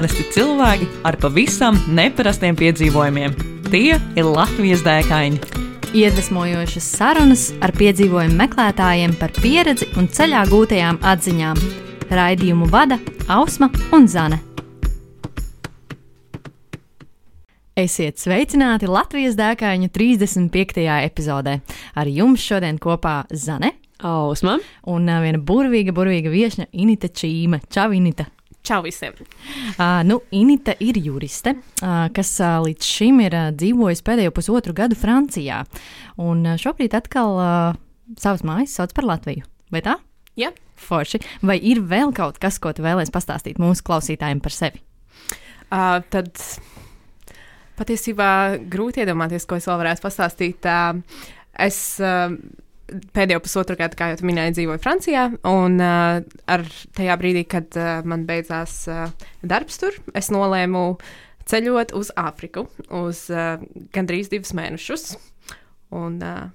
Parasti cilvēki ar pavisam neparastiem piedzīvojumiem. Tie ir Latvijas dēkaini. Iedvesmojošas sarunas ar piedzīvojumu meklētājiem par pieredzi un ceļā gūtajām atziņām. Raidījumu vada Ausma un Zane. Esiet sveicināti Latvijas dēkaņu 35. epizodē. Ar jums šodien kopā Zane Ausma. un ā, viena burvīga, burvīga viesne Inita Čīme. Čau, Inita! Čau visiem! Uh, nu, Inita ir juriste, uh, kas uh, līdz šim ir uh, dzīvojusi pēdējo pusotru gadu Francijā. Un uh, šobrīd atkal uh, savas mājas sauc par Latviju. Vai tā? Jā. Forši. Vai ir vēl kaut kas, ko tu vēlēsies pastāstīt mūsu klausītājiem par sevi? Uh, tad patiesībā grūti iedomāties, ko es vēl varētu pastāstīt. Uh, es uh, pēdējo pusotru gadu, kā jau minēju, dzīvoju Francijā. Un uh, ar tajā brīdī, kad uh, man beidzās uh, darbs tur, es nolēmu ceļot uz Āfriku uz uh, gandrīz divus mēnešus. Un, uh.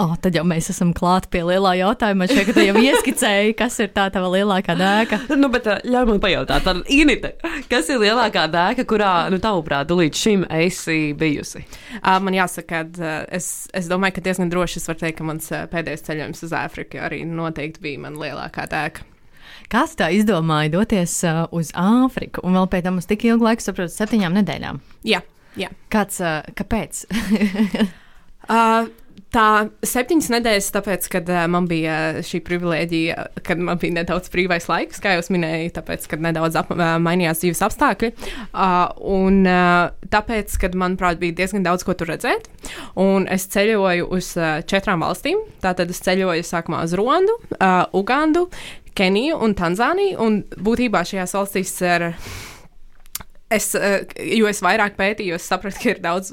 Oh, tad jau mēs esam klāti pie lielā jautājuma. Man ka tu jau ieskicēji, kas ir tā tava lielākā dēka. Nu, bet ā, ļauj man pajautāt, tad, Inita, kas ir lielākā dēka, kurā, nu, tavuprāt, tu līdz šim esi bijusi? Uh, man jāsaka, ka uh, es, es domāju, ka diezgan droši es varu teikt, ka mans uh, pēdējais ceļojums uz Āfriku arī noteikti bija mana lielākā tēka. Kāds tā izdomāja doties uh, uz Āfriku un vēl pēc tam uz tik ilgu laiku, saprotu, septiņām nedēļām? Jā, jā. Kāds, uh, kāpēc? Uh, Tā septiņas nedēļas, tāpēc, kad uh, man bija šī privilēģija, kad man bija nedaudz brīvais laiks, kā jau minēju, tāpēc, kad nedaudz ap, uh, mainījās dzīves apstākļi. Uh, un uh, tāpēc, kad, manuprāt, bija diezgan daudz ko tur redzēt, un es ceļoju uz uh, četrām valstīm. Tātad es ceļoju sākumā uz Rondu, uh, Ugandu, Keniju un Tanzāniju, un būtībā šajās valstīs ir. Es, jo es vairāk pētīju, es sapratu, ka ir daudz,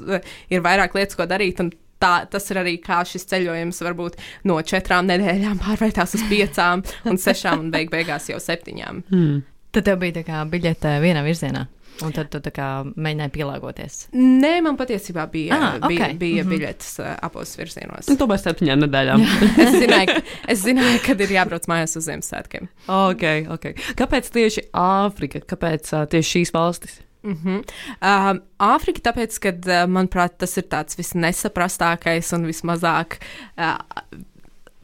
ir vairāk lietas, ko darīt. un Tā, tas ir arī kā šis ceļojums varbūt no četrām nedēļām pārvērtās uz piecām, un sešām, un beig beigās jau septiņām. Hmm. Tad tev bija tā kā biļete vienā virzienā. Un tad tu tā kā mēģināji pielāgoties. Nē, man patiesībā bija, Ah, ah, bija, bija Mhm. biļetes uh, abos virzienos. Nu, tomēr septiņām nedēļām. Es zināju, es zināju, kad ir jābrauc mājās uz Ziemassvētkiem. ok, ok. Kāpēc tieši Āfrika? Kāpēc uh, tieši šīs valstis? Mm -hmm. um, Āfrika, tāpēc, ka, manuprāt, tas ir tāds visnesaprastākais un vismazāk uh,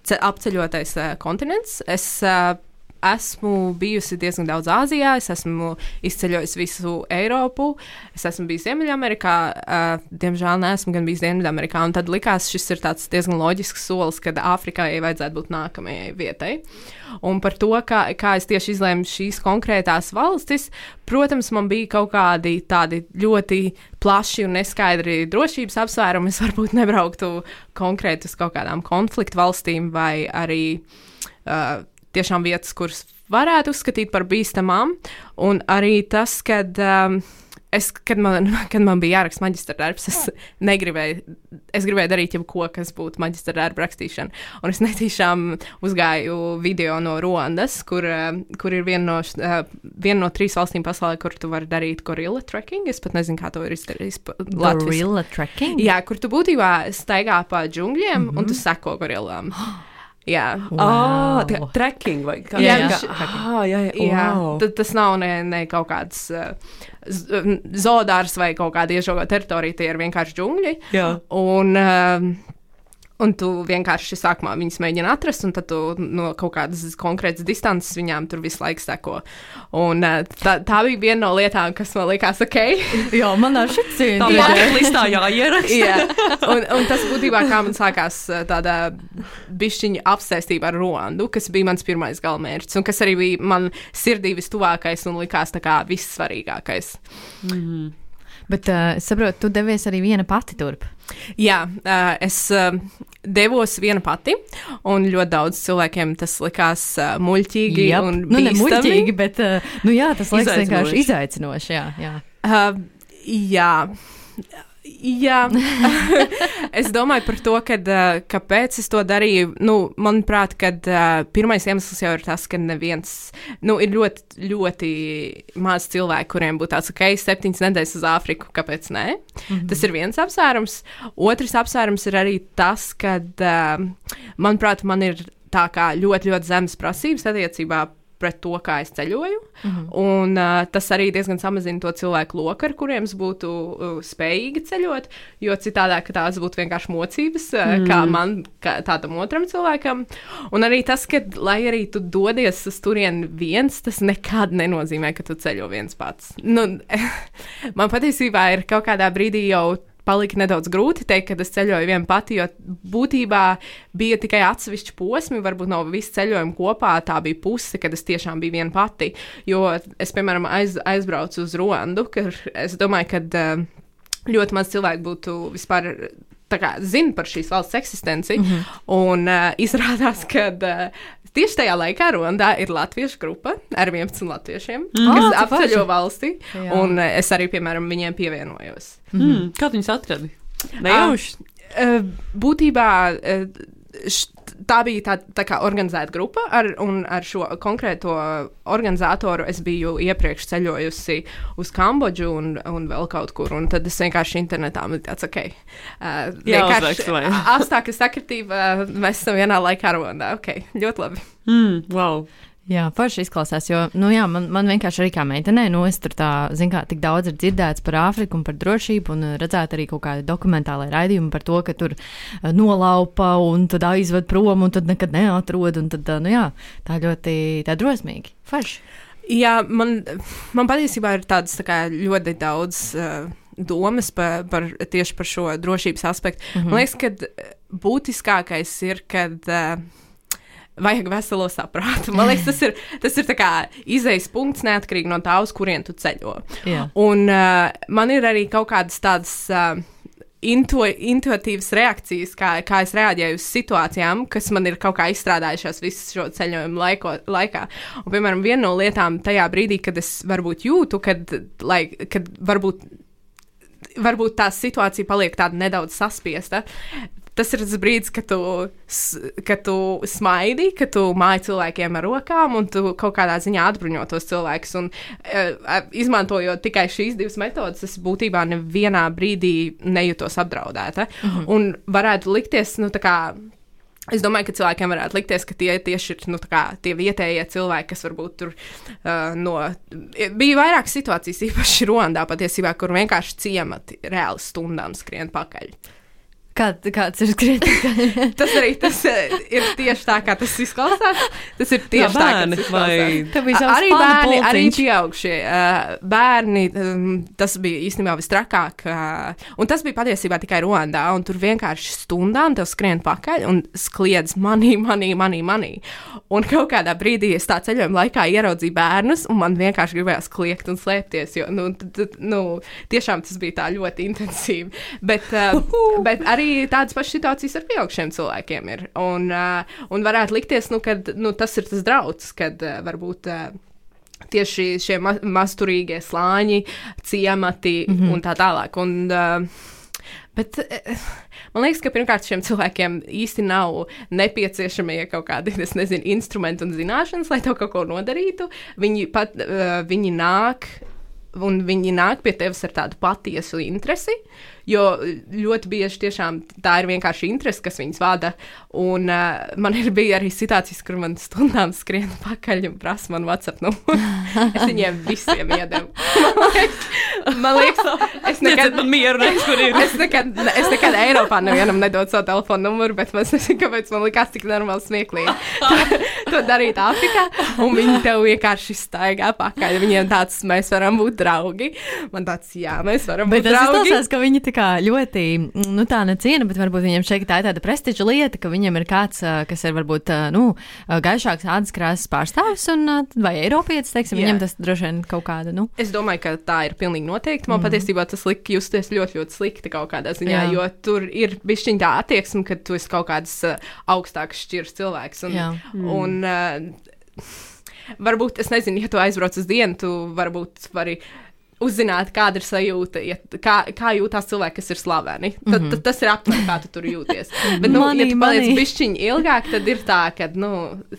ce- apceļotais uh, kontinents. Es uh, esmu bijusi diezgan daudz Āzijā, es esmu izceļojusi visu Eiropu, es esmu bijusi Ziemeļamerikā, uh, diemžēl neesmu gan bijusi Dienvidamerikā. Tad likās, šis ir diezgan loģisks solis, kad Āfrikai vajadzētu būt nākamajai vietai. Un par to, kā, kā es tieši izlēmu šīs konkrētās valstis, protams, man bija kaut kādi tādi ļoti plaši un neskaidri drošības apsvērumi. Es varbūt nebrauktu konkrēti uz kaut kādām konfliktu valstīm vai arī uh, tiešām vietas, kuras varētu uzskatīt par bīstamām. Un arī tas, kad. Um, Es, kad, man, kad man bija jāraksta maģistra darbs, es negribēju, es gribēju darīt jebko, kas būtu maģistra darba rakstīšana. Un es netīšām uzgāju video no Rondas, kur, eh, kur ir viena no, eh, viena no trīs valstīm pasaulē, kur tu vari darīt gorilla trekking. Es pat nezinu, kā to ir izdarījis. Gorilla trekking? Jā, kur tu būtībā staigā pa džungļiem mm Mhm. -hmm. un tu seko gorillām. Jā, Ah, Wow. tā trekking vai kā? Jā, kā- jā. Ah, jā, jā. Jā, Wow. tad tas nav ne, ne kaut kāds uh, zoodārs vai kaut kāda iežogota teritorija, tie ir vienkārši džungļi. jā. Un, uh, un tu vienkārši sākumā viņus mēģini atrast, un tad tu no kaut kādas konkrētas distances viņām tur visu laiku seko. Un, uh, tā, tā bija viena no lietām, kas man likās ok. Jā, man ar šit Tā bucket listā jāieraksta. Jā, un, un tas būtībā kā man sākās uh, tāda bišķiņa apsēstība ar Rondu, kas bija mans pirmais galamērķis, un kas arī bija man sirdī vistuvākais un likās tā kā vissvarīgākais. Bet uh, es saprotu, tu devies arī viena pati turp. Jā, es devos viena pati, un ļoti daudz cilvēkiem tas likās muļķīgi un nu, ne muļķīgi, bet nu, jā, tas liekas vienkārši izaicinoši. Jā, jā. Uh, jā. Jā, es domāju par to, kad, uh, kāpēc es to darīju. Nu, manuprāt, kad, uh, pirmais iemesls jau ir tas, ka neviens, nu, ir ļoti, ļoti maz cilvēku, kuriem būtu tāds, ok, septiņas nedēļas uz Āfriku, kāpēc nē? Mm -hmm. Tas ir viens apsvērums. Otrs apsvērums ir arī tas, ka, uh, manuprāt, man ir tā kā ļoti, ļoti zemes prasības attiecībā pret to, kā es ceļoju. Mm -hmm. Un uh, tas arī diezgan samazina to cilvēku loku, ar kuriem es būtu uh, spējīgi ceļot, jo citādi tās būtu vienkārši mocības, uh, mm. kā man, kā tādam otram cilvēkam. Un arī tas, ka, lai arī tu dodies uz turieni viens, tas nekad nenozīmē, ka tu ceļo viens pats. Nu, man patiesībā ir kaut kādā brīdī jau palika nedaudz grūti teikt, ka es ceļoju viena pati, jo būtībā bija tikai atsevišķi posmi, varbūt no visu ceļojumu kopā tā bija puse, kad es tiešām biju viena pati. Jo es, piemēram, aiz, aizbraucu uz Ruandu, ka es domāju, ka uh, ļoti maz cilvēku būtu vispār kā, zina par šīs valsts eksistenci. Mm -hmm. Un uh, izrādās, ka uh, tieši tajā laikā Rondā ir latviešu grupa ar 11 latviešiem, mm. kas oh, apceļo valsti. Jā. Un uh, es arī, piemēram, viņiem pievienojos. Mm -hmm. Kā viņus atradi? Nejauši. Uh, būtībā. Uh, tā bija tā, tā kā organizēta grupa, ar, un ar šo konkrēto organizatoru es biju iepriekš ceļojusi uz Kambodžu un, un vēl kaut kur. Un tad es vienkārši internetā tāds, ok, uh, vienkārši apstākļu sakritība, mēs esam vienā laikā rondā. Ok, ļoti labi. Mm, wow. Jā, forši izklausās, jo, nu, jā, man, man vienkārši arī kā meitenei, nu, es tur tā, zinu, kā tik daudz ir dzirdēts par Āfriku un par drošību, un redzēt arī kaut kādi dokumentāli raidījumi par to, ka tur uh, nolaupa un tad aizved prom un tad nekad neatrod, un tad, uh, nu, jā, tā ļoti, tā drosmīgi, forši. Jā, man, man patiesībā ir tādas tā kā ļoti daudz. Uh, domas par, par tieši par šo drošības aspektu. Mm -hmm. Man liekas, ka būtiskākais ir, kad uh, vajag veselo saprātu. Man liekas, tas ir, tas ir izējas punkts neatkarīgi no tā, uz kurien tu ceļo. Jā. Un uh, man ir arī kaut kādas tādas. Uh, Intu, intuitīvas reakcijas, kā, kā es reaģēju uz situācijām, kas man ir kaut kā izstrādājušās visu šo ceļojumu laiko, laikā. Un, piemēram, viena no lietām tajā brīdī, kad es varbūt jūtu, kad, lai, kad varbūt varbūt tā situācija paliek tāda nedaudz saspiesta tas ir tas brīdis, kad tu, kad tu smaidi, kad tu māji cilvēkiem ar rokām, un tu kaut kādā ziņā atbruņo tos cilvēkus. Un, uh, izmantojot tikai šīs divas metodes, es būtībā nevienā brīdī nejūtos apdraudēta. -hmm. Un varētu likties, nu, tā kā. Es domāju, ka cilvēkiem varētu likties, ka tie tieši ir nu, tie vietējie cilvēki, kas varbūt tur uh, no. Bija vairākas situācijas, īpaši Rondā, patiesībā, kur vienkārši ciemati reāli stundām skrien pakaļ. Kā, kāds ir skrietis? tas arī tas eh, ir tieši tā, kā tas izklausās. Tas ir tieši Jā, bērni, tā, kā tas ir. Arī bērni, pulciņš. arī pieaugšie uh, bērni. Um, tas bija īstenībā vistrakāk. Uh, un tas bija patiesībā tikai Rondā. Un tur vienkārši stundām tev skrien pakaļ un kliedz manī, manī, manī, manī. Un kaut kādā brīdī es tā ceļojuma laikā ieraudzīju bērnus, un man vienkārši gribējās kliegt un slēpties. Jo nu, t, t, nu, tiešām tas bija tā ļoti intensīvi. Bet, uh, bet arī arī tādas pašas situācijas ar pieaugušiem cilvēkiem ir. Un, uh, un varētu likties, nu, ka nu, tas ir tas draudz, kad uh, varbūt. Uh, Tieši šie ma masturīgie slāņi, ciemati mm -hmm. un tā tālāk. Un, uh, Bet man liekas, ka pirmkārt šiem cilvēkiem īsti nav nepieciešamie kaut kādi, nezinu, instrumenti un zināšanas, lai to kaut ko nodarītu. Viņi pat, viņi nāk, un viņi nāk pie tevis ar tādu patiesu interesi. Uh, Jo ļoti bieži tiešām tā ir vienkārši interese, kas viņus vada. Un uh, man ir bija arī situācijas, kur man stundām skrien pakaļ un prasa man WhatsApp numuru. es viņiem visiem iedevu. man liekas, es nekad, man mieru, ne, kur ir. es, nekad, es nekad Eiropā nevienam nedodu savu telefonu numuru, bet es nezinu, kāpēc man likās tik normāli smieklīgi to, to darīt Āfrikā. Un viņi tev vienkārši staigā pakaļ. Viņiem tāds, mēs varam būt draugi. Man tāds, jā, mēs varam bet būt draugi. Bet tas izklausās, ka viņi tik kā ļoti, nu, tā neciena, bet varbūt viņam šeit tā ir tāda prestiža lieta, ka viņam ir kāds, kas ir varbūt, nu, gaišāks ādas krāsas pārstāvis un vai Eiropietis, teiksim, Jā. viņam tas droši vien kaut kāda, nu. Es domāju, ka tā ir pilnīgi noteikti. Man mm. patiesībā tas lika justies ļoti, ļoti slikti kaut kādā ziņā, Jā. jo tur ir bišķiņ tā attieksme, ka tu esi kaut kāds augstāks šķirs cilvēks. Un, Jā. mm. un, varbūt, es nezinu, ja tu aizbrauc uz dienu, tu varbūt vari. Uh, uzzināt, kāda ir sajūta, ja, kā, kā jūtas cilvēki, kas ir slaveni. Tad, mm -hmm. tas ir aptuveni, kā tu tur jūties. Bet, nu, money, ja tu paliec pišķiņi ilgāk, tad ir tā, ka nu,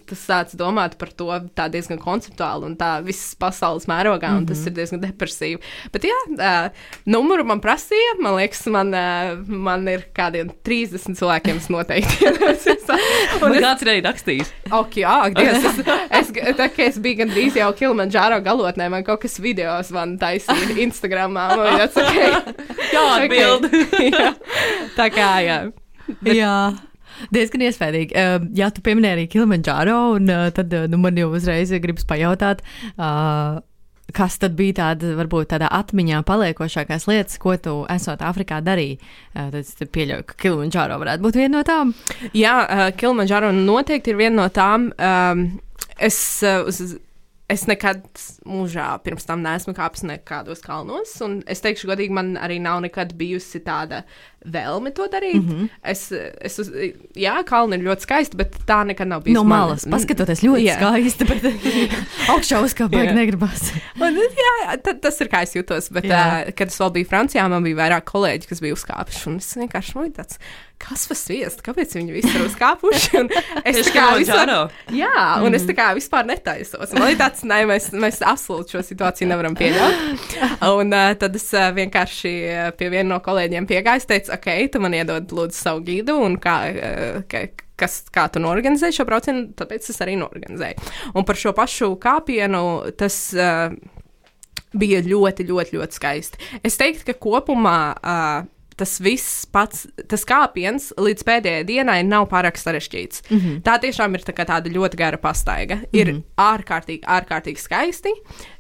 tas sāc domāt par to diezgan konceptuāli un tā visas pasaules mērogā, un mm -hmm. tas mhm. ir diezgan depresīvi. Bet jā, uh, numuru man prasīja, man liekas, man, uh, man ir kādiem 30 cilvēkiem noteikti. un es, kāds ir arī rakstījis? Ok, jā, Dievs, es, es, tā, es biju gandrīz jau Kilimanjāro galotnē, man kaut kas video man taisīja Instagramā. Man tāds, okay. Jā, atbild. jā. Tā kā, jā. Bet... Jā. Diezgan iespaidīgi. Uh, jā, tu pieminēji arī Kilimanjāro, un uh, tad uh, nu, man jau uzreiz gribas pajautāt, uh, kas tad bija tāda, varbūt tādā atmiņā paliekošākās lietas, ko tu esot Āfrikā darīji? Tad es pieļauju, ka Kilimanjāro varētu būt viena no tām. Jā, Kilimanjāro noteikti ir viena no tām. Um, es uz es nekad mūžā pirms tam neesmu kāpis nekādos kalnos. Es teikšu, godīgi, man arī nav nekad bijusi tāda vēlme to darīt. Mm -hmm. es, es uz, jā, kalni ir ļoti skaisti, bet tā nekad nav bijusi. No malas, man, paskatoties ļoti jā. skaisti, bet augšā uzkāpēt negribas. Un, jā, tad, tas ir kā es jutos, bet, uh, kad es vēl biju Francijā, man bija vairāk kolēģi, kas bija uzkāpuši, un es vienkārši nu, tāds kas par sviestu, kāpēc viņi visi ir uzkāpuši. Es kā vispār, jā, un mm. es tā kā vispār netaisos. Man ir tāds, nē, mēs, mēs absolūti šo situāciju nevaram pieļaut. Un uh, tad es uh, vienkārši pie viena no kolēģiem piegāju, teicu, ok, tu man iedod lūdzu savu gidu un kā. Uh, ka, kas, kā tu norganizēji šo braucienu, tāpēc es arī norganizēju. Un par šo pašu kāpienu tas uh, bija ļoti, ļoti, ļoti skaisti. Es teiktu, ka kopumā uh, tas viss pats, tas kāpiens līdz pēdējai dienai nav pārāk sarežģīts. Mm -hmm. Tā tiešām ir tā tāda ļoti gara pastaiga. Mm -hmm. Ir ārkārtīgi, ārkārtīgi skaisti,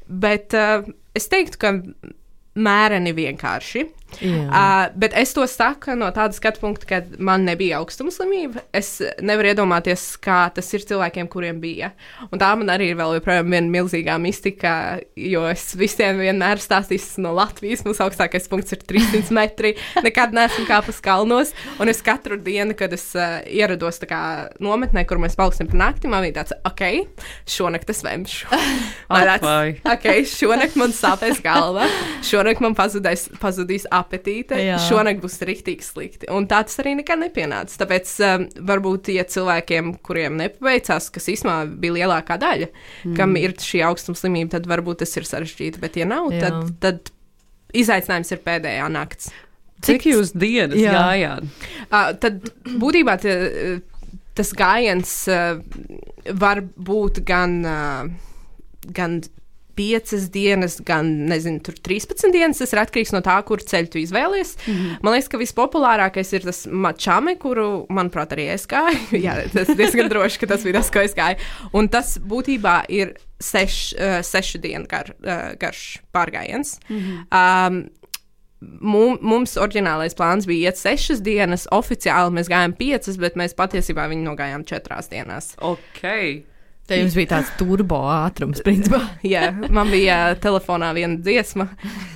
bet uh, es teiktu, ka mēreni vienkārši. Uh, bet es to saku no tāda skatu punkta, ka man nebija augstumslimība. Es nevaru iedomāties, kā tas ir cilvēkiem, kuriem bija. Un tā man arī ir vēl joprojām viena milzīgā mistika, jo es visiem vienmēr stāstīju no Latvijas. Mūsu augstākais punkts ir 300 metri. Nekad neesmu kāpus kalnos. Un es katru dienu, kad es uh, ierados kā, nometnē, kur mēs paliksim par nakti, man bija tāds, ok, šonakt es vemšu. Man tāds, ok, šonakt man sāpēs galva, šonakt man pazudīs, pazudīs apetīte, Jā. šonakt būs rīktīgi slikti. Un tā tas arī nekad nepienāca. Tāpēc um, varbūt tie cilvēkiem, kuriem nepaveicās, kas īstenībā bija lielākā daļa, mm. kam ir šī augstuma slimība, tad varbūt tas ir sarežģīti. Bet, ja nav, Jā. tad, tad izaicinājums ir pēdējā nakts. Cik, Cik jūs dienas jā. gājāt? Uh, tad būtībā tie, tas gājiens uh, var būt gan. Uh, gan piecas dienas, gan nezinu, 13 dienas. Tas ir atkarīgs no tā, kur ceļu tu izvēlies. Mm -hmm. Man liekas, ka vispopulārākais ir tas mačami, kuru, manuprāt, arī es gāju. Jā, tas ir diezgan droši, ka tas bija tas, ko es gāju. Un tas būtībā ir seš, uh, sešu dienu gar, uh, garš pārgājiens. Mm -hmm. um, Mums oriģinālais plāns bija iet sešas dienas, oficiāli mēs gājām piecas, bet mēs patiesībā viņu nogājām četrās dienās. Okay. Te jums bija tāds turbo ātrums, principā. Jā, man bija telefonā viena dziesma.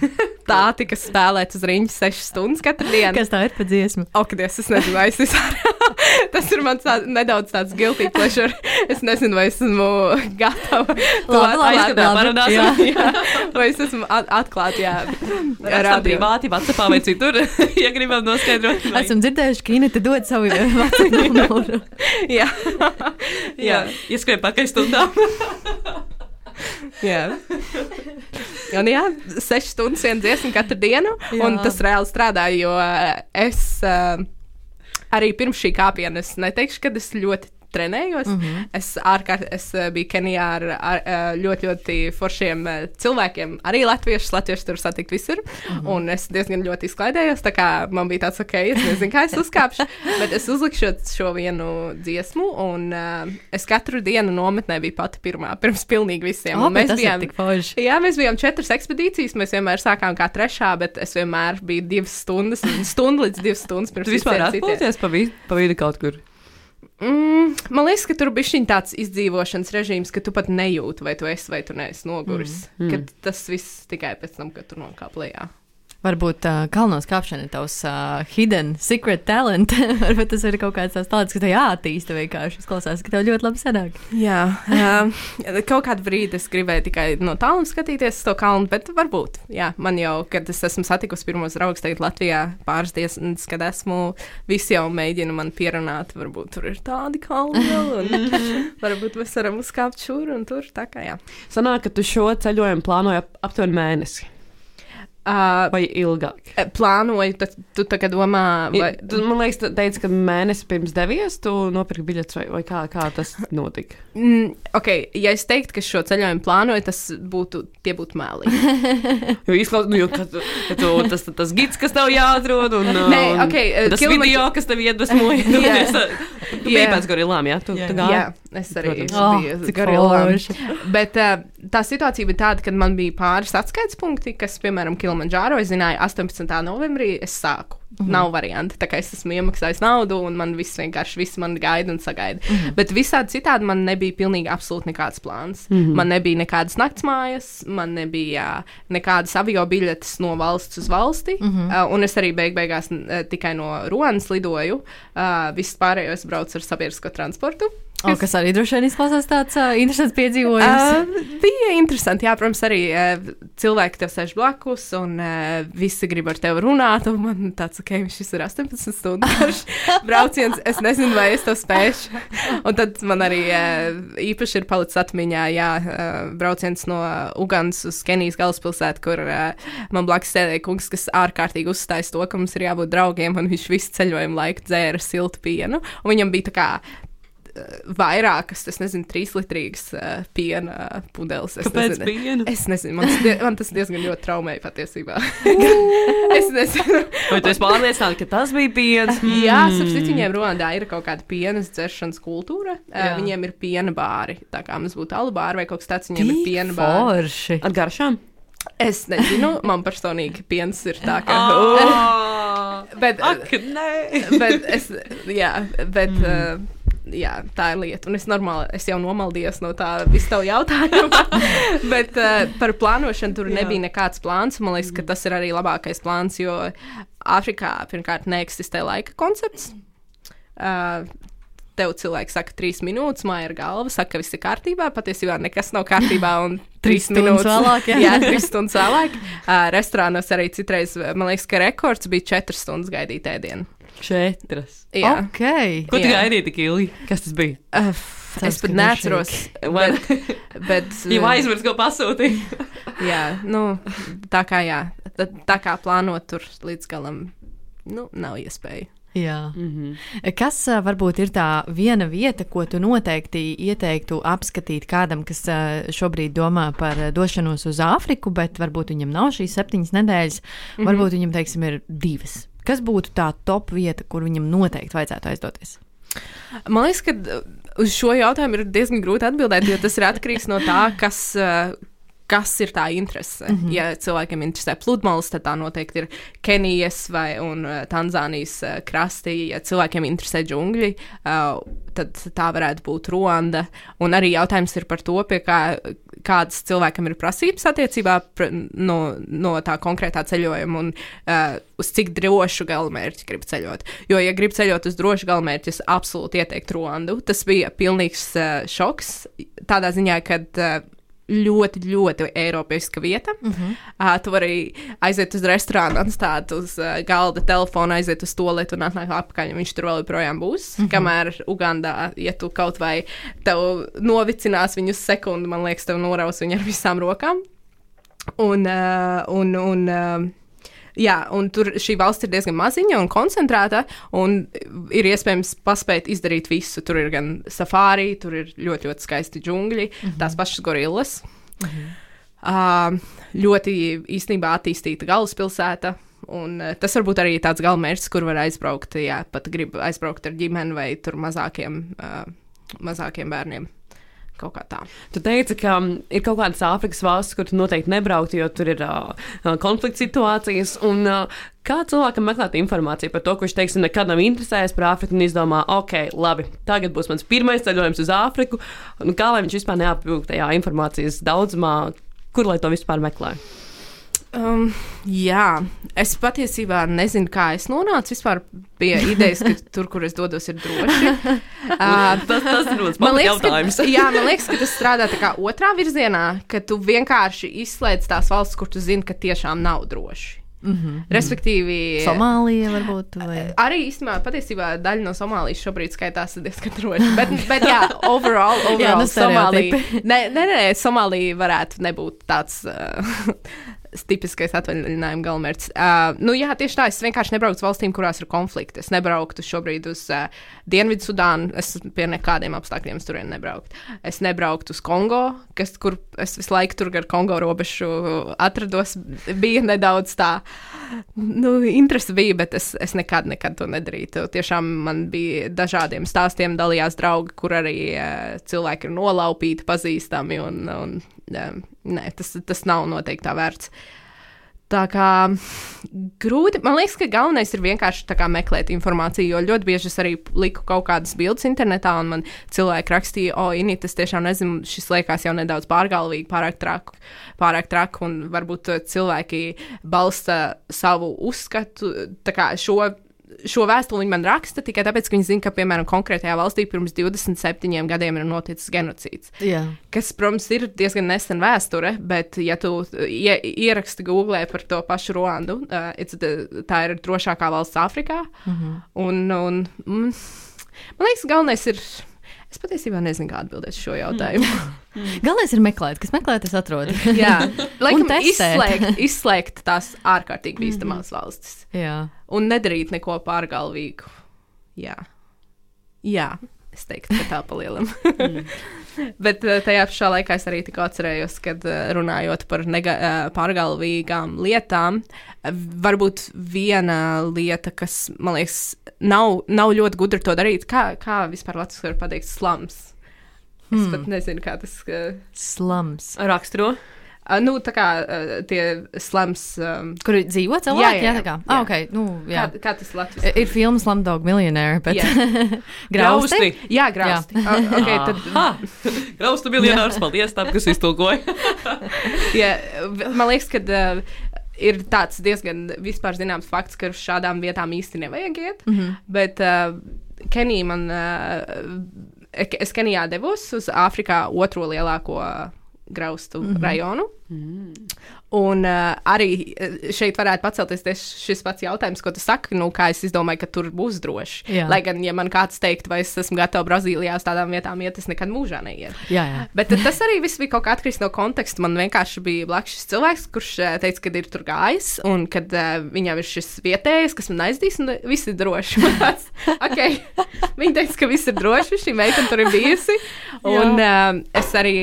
Tā tika spēlēta uz rīņķa sešas stundas katru dienu. Kas tā ir pa dziesmu? Ok, es nezinu, vai es vispār. Tas ir mans tā, nedaudz tāds guilty pleasure. Es nezinu, vai esmu gatava to atklāt. Vai es esmu atklāta, jā. Ar privāti, Vatsapā vai citur, ja gribam noskaidrot. Vai... Esam dzirdējuši, ka Inete dod savu vecāku numuru. jā. jā. Ieskrien pakaļ stundām. jā. Un jā, sešas stundas viena dziesma katru dienu, jā. un tas reāli strādāja, jo es uh, arī pirms šī kāpiena es neteikšu, ka es ļoti trenējos. Mm -hmm. Es, ārkārt, es eh, biju Kenijā ar, ar eh, ļoti, ļoti foršiem eh, cilvēkiem, arī latviešus. Latvieši tur satikt visur. Mm -hmm. Un es diezgan ļoti izklaidējos. Tā kā man bija tāds, ok, es nezinu, kā es uzkāpšu. bet es uzlikšu šo vienu dziesmu, un uh, es katru dienu nometnē biju pati pirmā, pirms pilnīgi visiem. Oh, mēs bijām tik forši. Jā, mēs bijām četras ekspedīcijas. Mēs vienmēr sākām kā trešā, bet es vienmēr biju divas stundas, stundu līdz divas stundas pirms. Vispār atpūties pa, vi pa vidu kaut kur? Mm, man liekas, ka tur bija tāds izdzīvošanas režīms, ka tu pat nejūti, vai tu esi vai tu neesi noguris. Mm. Mm. Tas viss tikai pēc tam, kad tu nokāp lejā. Varbūt uh, kalnos kāpšana ir tavs uh, hidden secret talent. Varbūt tas ir kaut kāds tāds tāds, kas tev jāattīsta vienkārši. Izklausās, ka tev ļoti labi sanāk. Jā, uh, kaut kādu brīdi es gribēju tikai no tālum skatīties uz to kalnu, bet varbūt, jā, man jau, kad es esmu satikusi pirmos draugus tagad Latvijā pāris dienas, kad esmu, visi jau mēģina man pierunāt, varbūt tur ir tādi kalni vēl, un varbūt mēs varam uzkāpt šur un tur, tā kā jā. Sanāk, ka tu šo ceļojumu plānoji ap, aptuveni mēnesi. Uh, vai ilgāk? plānoju, tad tu tā kā domā, vai. Tu, man liekas, tu teici, ka mēnesi pirms devies, tu nopirki biļetes, vai, vai kā, kā tas notika? Mm, ok, ja es teiktu, ka šo ceļojumu plānoju, tas būtu, tie būtu meli. Jo izklausās, nu, jo, ka, ka tu, tas, tas gids, kas tev jāatrod, un, Nē, un ok, uh, tas kilometri- video, kas tev iedvesmoja. Jā. Tu biji Jā. pēc gorilām, jā? Tu, Jā. tu gāji? Jā, es arī Protams. Biju gorilām. forši. Bet uh, tā situācija bija tāda, ka man bija pāris atskaites punkti, kas, piemēram, Kilimanjāro, es zināju, 18. novembrī es sāku. Mm -hmm. Nav varianti. Tā kā es esmu iemaksājis naudu, un man viss vienkārši viss man gaida un sagaida. Mm -hmm. Bet visādi citādi man nebija pilnīgi absolūti nekāds plāns. Mm -hmm. Man nebija nekādas naktsmājas, man nebija nekādas avio biļetes no valsts uz valsti. Mm -hmm. uh, un es arī beig beigās uh, tikai no Ronas lidoju. Uh, viss pārējo es braucu ar sabiedrisko transportu. O, kas arī droši vien izklausās tāds uh, interesants piedzīvojums. Uh, bija interesanti, jā, protams, arī uh, cilvēki tev sēž blakus, un uh, visi grib ar tevi runāt. un Man tāds, ok, šis ir 18 stundu garš brauciens, es nezinu, vai es to spēšu. Un tad man arī uh, īpaši ir palicis atmiņā, jā, uh, brauciens no Ugandas uz Kenijas galvaspilsētu, kur uh, man blakus sēdēja kungs, kas ārkārtīgi uzstājas to, ka mums ir jābūt draugiem, un viņš visu ceļojumu laiku dzēra siltu pienu. Un viņam bija tā kā vairākas, es nezinu, trīs litrīgas uh, piena pudeles. Es Kāpēc nezinu. pienu? Es nezinu, man tas, die, man tas diezgan ļoti traumēja patiesībā. es nezinu. Vai tu esi pārliecināta, ka tas bija piens? Jā, Mm. sapratu, viņiem Ronaldā ir kaut kāda pienas dzeršanas kultūra. Jā. Uh, viņiem ir piena bāri. Tā kā mums būtu alu bāri vai kaut kas tāds, viņiem ir piena bāri. Forši. Ar garšām? Es nezinu, man personīgi piens ir tā, ka. Oh, bet, ak, nē. bet es, jā, bet. Mm. Uh, Jā, tā ir lieta. Un es normāli, es jau nomaldījos no tā visu tavu jautājumu. Bet uh, par plānošanu tur Jā. nebija nekāds plāns. Man liekas, ka tas ir arī labākais plāns, jo Āfrikā pirmkārt neeksistē laika koncepts. Uh, Tev cilvēks saka, trīs minūtes, māja ir galva, saka, ka viss ir kārtībā. Patiesībā nekas nav kārtībā. Un Trīs minūtes vēlāk, jā. jā, trīs stundas vēlāk. Uh, restorānos arī citreiz, man liekas, ka rekords bija četras stundas gaidīt ēdienu. Četras. Jā, Ok. Ko tu Jā. gaidīji tik ilgi? Kas tas bija? uh, es pat neatceros. Vai Bet, jau aizmirst, ko pasūtīji? jā, nu, tā kā, jā, tā, tā kā plānot tur līdz galam, nu, nav iespēja. Jā. Mm -hmm. Kas ā, varbūt ir tā viena vieta, ko tu noteikti ieteiktu apskatīt kādam, kas ā, šobrīd domā par došanos uz Āfriku, bet varbūt viņam nav šīs septiņas nedēļas, mm. -hmm. varbūt viņam, teiksim, ir divas. Kas būtu tā top vieta, kur viņam noteikti vajadzētu aizdoties? Man liekas, ka uh, uz šo jautājumu ir diezgan grūti atbildēt, jo tas ir atkarīgs no tā, kas. uh, Kas ir tā interese? Mm -hmm. Ja cilvēkiem interesē pludmales, tad tā noteikti ir Kenijas vai un, uh, Tanzānijas uh, krasti. Ja cilvēkiem interesē džungļi, uh, tad tā varētu būt Ruanda. Un arī jautājums ir par to, pie kā, kādas cilvēkam ir prasības attiecībā pr no, no tā konkrētā ceļojuma un uh, uz cik drošu galamērķi grib ceļot. Jo, ja grib ceļot uz drošu galamērķi, es absolūti ieteiktu Ruandu. Tas bija pilnīgs uh, šoks tādā ziņā, ka. Uh, Ļoti, ļoti eiropeiska vieta. Uh -huh. uh, tu vari aiziet uz restorānu, atstāt uz uh, galda telefonu, aiziet uz to lietu un atnākt atpakaļ. un Viņš tur vēl joprojām būs. Uh -huh. Kamēr Ugandā, ja tu kaut vai tev novicinās viņu sekundi, man liekas, tev noraus viņu ar visām rokām. Un, uh, un, un uh, Jā, un tur šī valsts ir diezgan maziņa un koncentrēta, un ir iespējams paspēt izdarīt visu. Tur ir gan safāri, tur ir ļoti, ļoti skaisti džungļi, mm -hmm. tās pašas gorillas. Mm -hmm. uh, ļoti īstenībā attīstīta galvaspilsēta. Un, uh, tas varbūt arī tāds galamērķis, kur var aizbraukt, ja pat grib aizbraukt ar ģimeni vai tur mazākiem, uh, mazākiem bērniem. Kaut kā tā. Tu teici, ka mm, ir kaut kādas Āfrikas valstis, kur tu noteikti nebrauktu, jo tur ir uh, konflikts situācijas. Un, uh, kā cilvēkam meklēt informāciju par to, kurš, teiksim, nekad nav interesējies par Āfriku un izdomā, ok, labi, tagad būs mans pirmais ceļojums uz Āfriku. Nu, kā lai viņš vispār neapjūg tajā informācijas daudzumā, kur lai to vispār meklē? Um, jā, es patiesībā nezinu, kā es nonācu vispār pie idejas, ka tur, kur es dodos, ir droši. Uh, Tas, tas ir ļoti Man smagi liekas, jautājums. ka, jā, man liekas, ka tas strādā tā kā otrā virzienā, ka tu vienkārši izslēdz tās valsts, kur tu zini, ka tiešām nav droši. Mm -hmm. Respektīvi, Somālija varbūt. Vai... arī īstenībā patiesībā daļa no Somālijas šobrīd skaitās diezgan droši. Bet, bet jā, overall, overall nu, Somālija. Nē, nē, nē, Somālija varētu nebūt tāds. Uh, tipiskais atvaļinājuma galamērķis. Uh, nu, jā, tieši tā. Es vienkārši nebrauktu uz valstīm, kurās ir konflikti. Es nebrauktu šobrīd uz uh, Dienvidu-Sudānu. Es pie nekādiem apstākļiem tur nebrauktu. Es nebrauktu uz Kongo, kas, kur es visu laiku tur gar Kongo robežu atrados. Bija nedaudz tā, nu, interesi bija, bet es, es nekad, nekad to nedarītu. Tiešām man bija dažādiem stāstiem dalījās draugi, kur arī uh, cilvēki ir nolaupīti, pazīstami un, un nē, tas, tas nav noteikti tā vērts. Tā kā grūti, man liekas, ka galvenais ir vienkārši kā, meklēt informāciju, jo ļoti bieži es arī liku kaut kādas bildes internetā, un man cilvēki rakstīja, o, Inī, tas tiešām nezinu, šis liekas jau nedaudz pārgalvīgi, pārāk traku, pārāk traku, un varbūt cilvēki balsta savu uzskatu, tā kā šo šo vēstuli viņi man raksta tikai tāpēc, ka viņi zina, ka, piemēram, konkrētajā valstī pirms 27 gadiem ir noticis genocīds. Jā. Kas, protams, ir diezgan nesen vēsture, bet, ja tu ie, ieraksti Google par to pašu Ruandu, uh, the, tā ir drošākā valsts Āfrikā. Mhm. un, un, un, man liekas, galvenais ir. Es patiesībā nezinu, kā atbildēt šo jautājumu. Galvenais ir meklēt, kas meklē, tas atrod. Jā, laikam izslēgt, izslēgt tās ārkārtīgi bīstamās valstis Jā. un nedarīt neko pārgalvīgu. Jā, Jā es teiktu, ka tā palielam. Bet eh, tajā pašā laikā es arī tikko atcerējos, kad eh, runājot par eh, pārgalvīgām lietām, varbūt viena lieta, kas man liekas, nav, nav ļoti gudra to darīt, kā, kā vispār Latvijas var pateikt, slams. Es Hmm. pat nezinu, kā tas. Uh, Slams. Raksturo. Nu, tā kā uh, tie slams. Um, Kur dzīvo cilvēki? Jā, jā, jā, jā. tā kā. Jā. Ah, ok. Nu, jā. kā, kā tas Latvijas? Ir filmas Lamdog Millionaire, bet Jā. grausti. Jā, grausti. Uh, okay, tad, Graustu miljonārs, paldies tam, kas iztulkoja. jā, man liekas, ka uh, ir tāds diezgan vispār zināms fakts, ka uz šādām vietām īsti nevajag iet. Mm -hmm. Bet uh, Kenija man, uh, es Kenijā devos uz Āfrikā otro lielāko graustu mm -hmm. rajonu. Un uh, arī eh, šeit varētu pacelties tieši šis pats jautājums, ko tu saki, nu, kā es izdomāju, ka tur būs droši. Jā. Lai gan, ja man kāds teikt, vai es esmu gatava Brazīlijā uz tādām vietām iet, es nekad mūžā neiet. Jā, jā. Bet tas arī viss bija kaut kā atkarīgs no konteksta. Man vienkārši bija blakus šis cilvēks, kurš eh, teica, ka ir tur gājis, un kad uh, viņam ir šis vietējais, kas man aizdīs, un viss ir droši. Tāds, okay. Viņa teica, ka viss ir droši, šī meitene tur ir bijusi. Un uh, es arī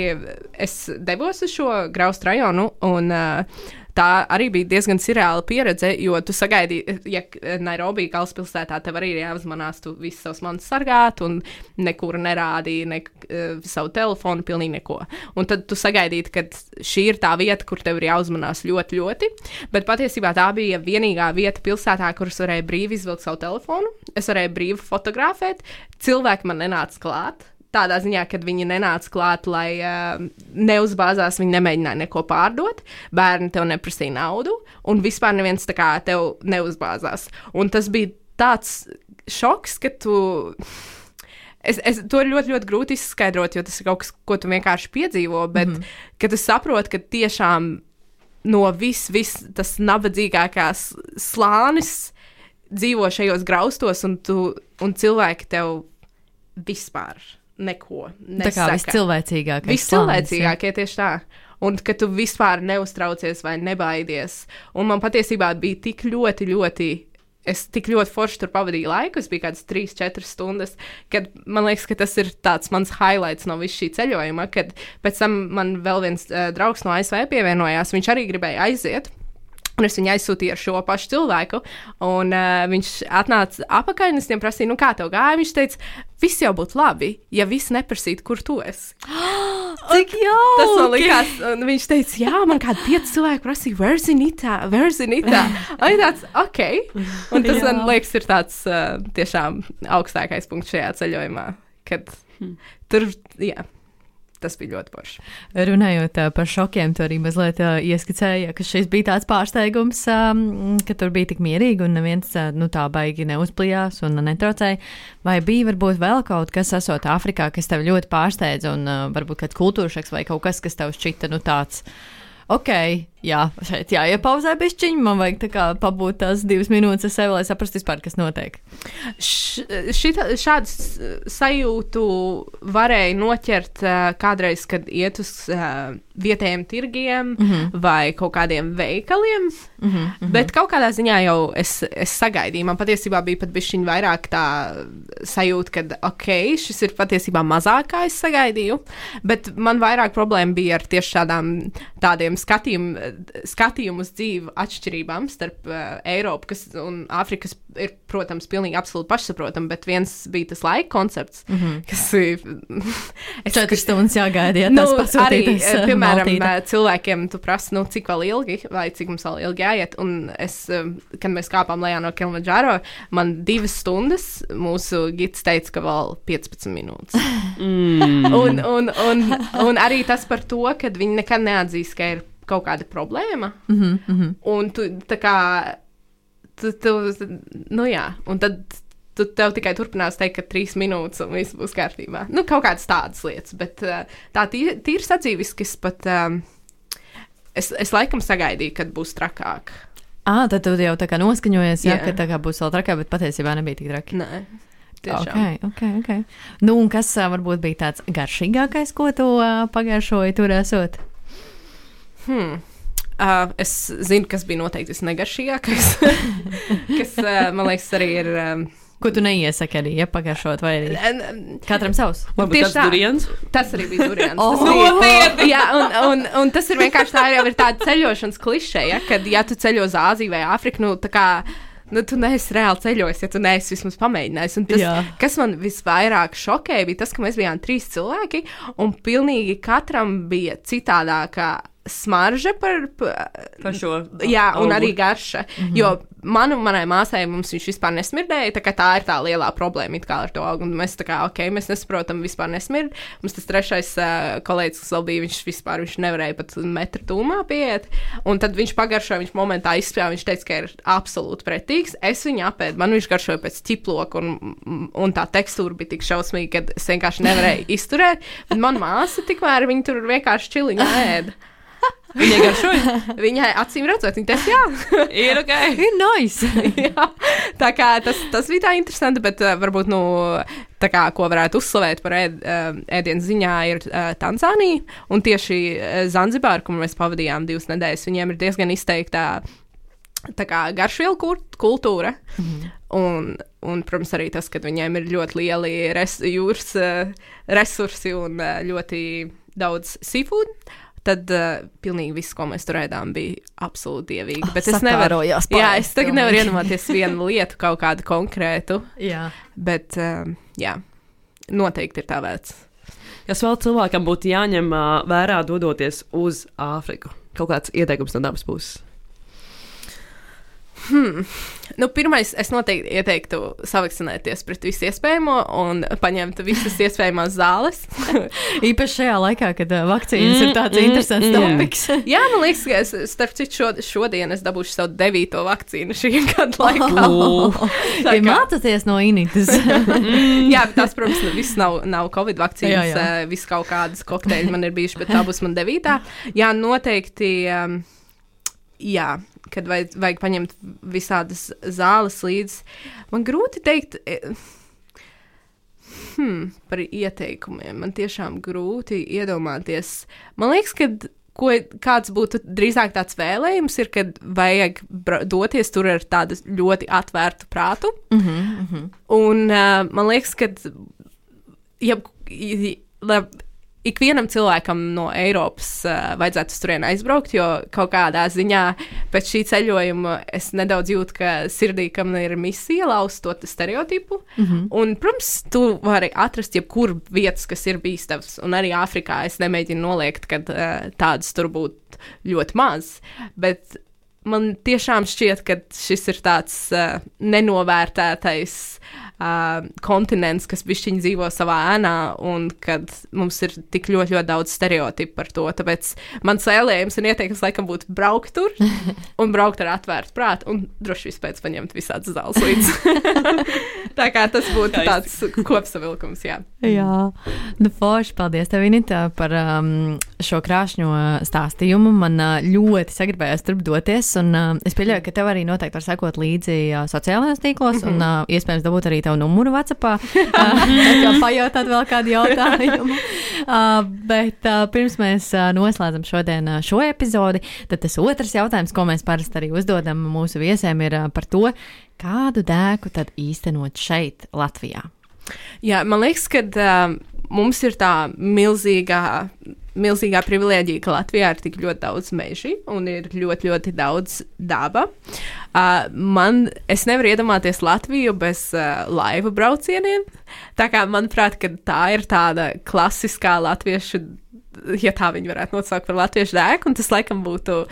es devos uz šo graustu rajonu. Un, uh, Tā arī bija diezgan surreāla pieredze, jo tu sagaidīji, ja Nairobi galvaspilsētā tev arī ir jāuzmanās, tu visu savus manus sargāt, un nekur nerādīji ne, uh, savu telefonu, pilnīgi neko. Un tad tu sagaidīji, ka šī ir tā vieta, kur tev ir jāuzmanās ļoti, ļoti. Bet patiesībā tā bija vienīgā vieta pilsētā, kuras varēja brīvi izvilkt savu telefonu. Es varēju brīvi fotografēt, cilvēki man nenāca klāt. Tādā ziņā, kad viņi nenāca klāt, lai uh, neuzbāzās, viņi nemēģināja neko pārdot, bērni tev neprasīja naudu, un vispār neviens tā kā tev neuzbāzās. Un tas bija tāds šoks, ka tu. Es, es, to ļoti, ļoti grūti izskaidrot, jo tas ir kaut kas, ko tu vienkārši piedzīvo, bet mm kad es saprotu, ka tiešām no vis, vis tas nabadzīgākās slānis dzīvo šajos graustos, un, tu, un cilvēki tev vispār neko Tā kā nesaka. viscilvēcīgākais. Viscilvēcīgākie tieši tā. Un ka tu vispār neuztraucies vai nebaidies. Un man patiesībā bija tik ļoti, ļoti. Es tik ļoti forši tur pavadīju laiku, es biju kādas 3, 4 stundas, kad man liekas, ka tas ir tāds mans highlights no visa šī ceļojuma, kad pēc tam man vēl viens uh, draugs no ASV pievienojās, viņš arī gribēja aiziet. Un es viņu aizsūtīju ar šo pašu cilvēku, un uh, viņš atnāca apakaļ, un es viņam prasīju, nu kā tev gāja. Viņš teica, viss jau būtu labi, ja viss neprasītu, kur tu esi. Cik jauki! Tas man likās, un viņš teica, jā, man kādi pieci cilvēki prasīja, where's Inita, where's Inita? Un tāds, ok. Un tas, man liekas, ir tāds uh, tiešām augstākais punkts šajā ceļojumā, kad tur, jā. Tas bija ļoti forši. Runājot par šokiem, tu arī mazliet ieskicēji, ka šis bija tāds pārsteigums, um, ka tur bija tik mierīgi un neviens nu, tā baigi neuzplijās un netraucēja. Vai bija varbūt vēl kaut kas, esot Āfrikā, kas tev ļoti pārsteidza, un varbūt kāds kultūršaks vai kaut kas, kas tev šķita nu, tāds. Ok, Jā, šeit jāiepauzē bišķiņi. Man vajag tā kā pabūt tās divas minūtes ar sevi, lai saprastu vispār, kas notiek. Š, šita, šādu s- sajūtu varēja noķert uh, kādreiz, kad iet uz uh, vietējiem tirgiem mm -hmm. vai kaut kādiem veikaliem. Mm -hmm. Bet kaut kādā ziņā jau es, es sagaidīju. Man patiesībā bija pat bišķiņi vairāk tā sajūta, ka ok, šis ir patiesībā mazāk, kā es sagaidīju. Bet man vairāk problēma bija ar tieši tādām, tādiem skatījumiem, skatījumu uz dzīvi atšķirībām starp uh, Eiropu kas, un Āfriku, kas ir, protams, pilnīgi absolūti pašsaprotami, bet viens bija tas laika koncepts, mm -hmm. kas ir. es Četras stundas jāgaida, ja Nu, tas arī, eh, eh, piemēram, maltīte. cilvēkiem tu prasi, nu, cik vēl ilgi, vai cik mums vēl ilgi jāiet. Un es, kad mēs kāpām lejā no Kilimanjaro, man divas stundas mūsu gids teica, ka vēl 15 minūtes. Mm. un, un, un, un arī tas par to, ka viņi nekad neatzīs, ka ir kaut kāda problēma. Mhm, mhm. Un tu tā kā, tu, tu, nu jā, un tad. Tu tev tikai turpinās teikt, ka trīs minūtes un viss būs kārtībā. Nu, kaut kādas tādas lietas, bet uh, tā tīri, tīri sadzīviski es pat. Um, es, es laikam sagaidīju, kad būs trakāk. Ah, tad tu jau tā kā noskaņojies, jā, Jā. ka tā kā būs vēl trakāk, bet patiesībā nebija tik traki. Nē, tiešām. Ok, ok, ok. Nu, un kas varbūt bija tāds garšīgākais, ko tu ā, pagaršoji tur esot? Hmm. Uh, es zinu, kas bija noteikti visnegaršīgākais. kas, uh, man liekas, arī ir. Um, Ko tu neiesaki arī iepagaršot, vai arī katram savs? Varbūt Tieši tas tā. duriens. Tas arī bija durians. Oh, Tas bija, jā, un, un, un tas ir vienkārši tā, jau ir tāda ceļošanas klišeja, ja, kad, ja tu ceļo uz Āziju vai Āfriku, nu, tā kā. Nu, tu neesi reāli ceļojis, ja tu neesi vismaz pamēģinājis. Un Tas, Jā. kas man visvairāk šokēja, bija tas, ka mēs bijām trīs cilvēki, un pilnīgi katram bija citādākā smarža par, par, Par šo. Jā, un augu. arī garša. Mm -hmm. Jo man un manai māsai mums viņš vispār nesmirdēja. Tā, tā ir tā lielā problēma ar to augu. Mēs tā kā, ok, mēs nesaprotam, vispār nesmird. Mums tas trešais uh, kolēģis, kas vēl bija, viņš vispār viņš nevarēja pat metru tūmā pieiet. Un tad viņš pagaršoja, viņš momentā izspēja, viņš teica, ka ir absolūti pretīgs. Es viņu apēdu, man viņš garšoja pēc ķiploka, un, un tā tekstūra bija tik šausmīga, ka es vienkārši nevarēju izturēt. Man māsa tikmēr viņa tur vienkārši čiliņā ēda. Viņai garšoja. Viņai acīm redzot, viņa teica, jā. Ir ok. Ir nice! Jā, tā kā tas, tas bija tā interesanti, bet uh, varbūt, nu, tā kā, ko varētu uzslavēt par ēd, uh, ēdienas ziņā, ir uh, Tanzānija. Un tieši uh, Zanzibāra, kur mēs pavadījām divas nedēļas, viņiem ir diezgan izteikta tā kā garšvielu kultūra. Mm. Un, un, protams, arī tas, ka viņiem ir ļoti lieli res, jūras uh, resursi un uh, ļoti daudz seafood. Tad uh, pilnīgi viss, ko mēs tur ēdām, bija absolūti dievīgi. Ah, Bet es nevaru. Jā, es tagad pilnīgi. nevaru iedomāties vienu lietu, kaut kādu konkrētu. Jā. Bet, uh, jā, noteikti ir tā vērts. Kas vēl cilvēkam būtu jāņem ā, vērā, dodoties uz Āfriku? Kaut kāds ieteikums no dabas puses. Hmm. Nu, pirmais, es noteikti ieteiktu savakcinēties pret visu iespējamo un paņemt visas iespējamās zāles. Īpaši šajā laikā, kad uh, vakcīnas Mm, ir tāds mm, interesants mm. topiks. Jā, man liekas, ka es, starp citu, šod, šodien es dabūšu savu devīto vakcīnu šī gada laikā. Oh. Ja kā- mācāties no Initas. Jā, bet tas, protams, nu, viss nav, nav Covid vakcīnas. Jā, jā. Viss kaut kādas kokteļi man ir bijuši, bet tā būs man devītā. Jā, noteikti. Um, jā, kad vajag, vajag paņemt visādas zāles līdzi. Man grūti teikt. eh, Hmm, par ieteikumiem. Man tiešām grūti iedomāties. Man liekas, ka ko, kāds būtu drīzāk tāds vēlējums, ir, kad vajag doties tur ar tādu ļoti atvērtu prātu. Mhm, mhm. Un uh, man liekas, ka ja, lai ikvienam cilvēkam no Eiropas uh, vajadzētu turieni aizbraukt, jo kaut kādā ziņā pēc šī ceļojuma es nedaudz jūtu, ka sirdī, kam ir misija laust to te stereotipu. Mhm. Un, protams, tu vari atrast jebkuru vietas, kas ir bīstams. Un arī Āfrikā es nemēģinu noliegt, ka uh, tādas tur būtu ļoti maz. Bet man tiešām šķiet, ka šis ir tāds uh, nenovērtētais uh, kontinents, kas bišķiņi dzīvo savā ēnā, un kad mums ir tik ļoti, ļoti daudz stereotipu par to. Tāpēc mans vēlējums un ieteikums laikam būtu braukt tur un braukt ar atvērtu prātu, un droši vien pēc paņemt visādas zāles līdzi. Tā kā tas būtu tāds kopsavilkums, jā. Jā, nu, forši. Paldies, tev, Inita, par um, šo krāšņo stāstījumu. Man ļoti sagribējās turp doties, un es pieļauju, ka tev arī noteikti var sekot līdzi sociālajos tīklos, un uh, iespējams dabūt arī tavu numuru uh, kā pajautāt vēl kādu jautājumu. Bet pirms mēs noslēdzam šodien šo epizodi, tad tas otrs jautājums, ko mēs parasti arī uzdodam mūsu viesiem, ir par to, kādu dēku tad īstenot šeit, Latvijā. Jā, man liekas, ka uh, mums ir tā milzīgā, milzīgā privilēģija, ka Latvijā ir tik ļoti daudz meža un ir ļoti, ļoti daudz daba. Uh, man, es nevaru iedomāties Latviju bez uh, laivu braucieniem. Tā kā manuprāt, tā ir tāda klasiskā latviešu, ja tā viņi varētu nosaukt par latviešu dēku, un tas laikam būtu.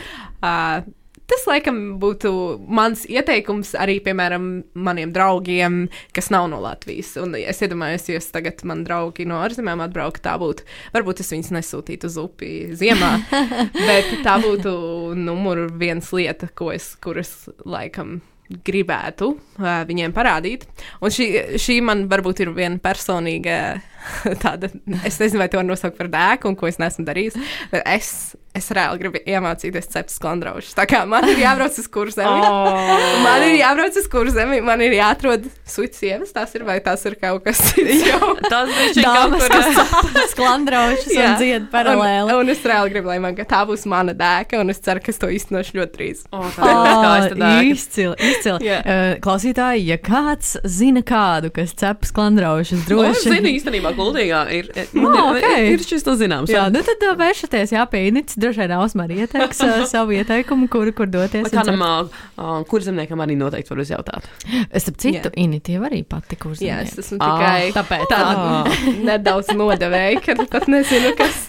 Uh, Tas, laikam, būtu mans ieteikums arī, piemēram, maniem draugiem, kas nav no Latvijas. Un es iedomājos, ja tagad man draugi no ārzemēm atbraukt, tā būtu. Varbūt es viņus nesūtītu uz upi ziemā, bet tā būtu numur viens lieta, ko es, kuras laikam gribētu uh, viņiem parādīt. Un šī, šī man varbūt ir viena personīga tāda, es nezinu, vai to var nosaukt par dēku, un ko es neesmu darījis. Bet es, es reāli gribu iemācīties cept sklandraušus. Tā kā man ir jābrauc uz kurzemi. Oh. Man ir jābrauc uz kurzemi, man ir jāatrod suits sievas. Tas ir vai tas ir kaut kas cits. tas ir kaut kas sklandraušus un dzied paralēli. Un, un es reāli gribu, lai man tā būs mana dēka, un es ceru, ka es to īstenošu ļoti drīz. Oh, tā ir oh, skaista izcili, izcili. Yeah. Uh, klausītāji, ja kāds zina kādu, kas cep sklandraušus, droši. Es zinu īstenībā Guldīgā ir, man oh, ir, okay. ir šis to zināms. Jā, nu tad uh, vēršaties, jā, pie Inits, droši vien Ausmar ieteiks uh, savu ieteikumu, kur, kur doties. Kādam, uh, kur zemniekam arī noteikti var uzjautāt. Es ap citu, yeah. Initi arī pati, kur zemniekam. Jā, es esmu tikai ah, tāpēc tāda oh. nedaudz nodevēja, ka pat nezinu, kas,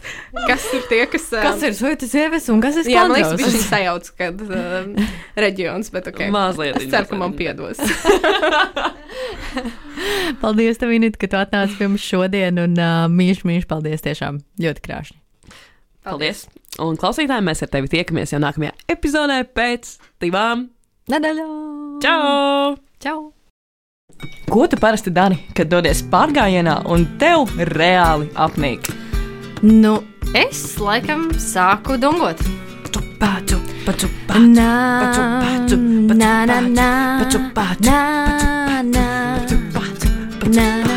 kas ir tie, kas. Um, kas ir soitas sievies un kas ir skandros? Jā, man liekas, viņš sajauc, kad um, reģions, bet ok. Mazliet. Es ceru, ka man piedos. paldies, tev, Init, ka tu atnāci pie mums šodien, un uh, mīļš, mīļš, paldies tiešām ļoti krāšņi. Paldies! Un klausītājiem mēs ar tevi tiekamies jau nākamajā epizodē pēc divām nedēļām. Čau! Čau! Ko tu parasti dari, kad dodies pārgājienā un tev reāli apnīk? Nu, es laikam sāku dungot. Pācu, pācu, pācu, pācu, pācu, pācu, pācu, pācu, pācu, pācu, pācu.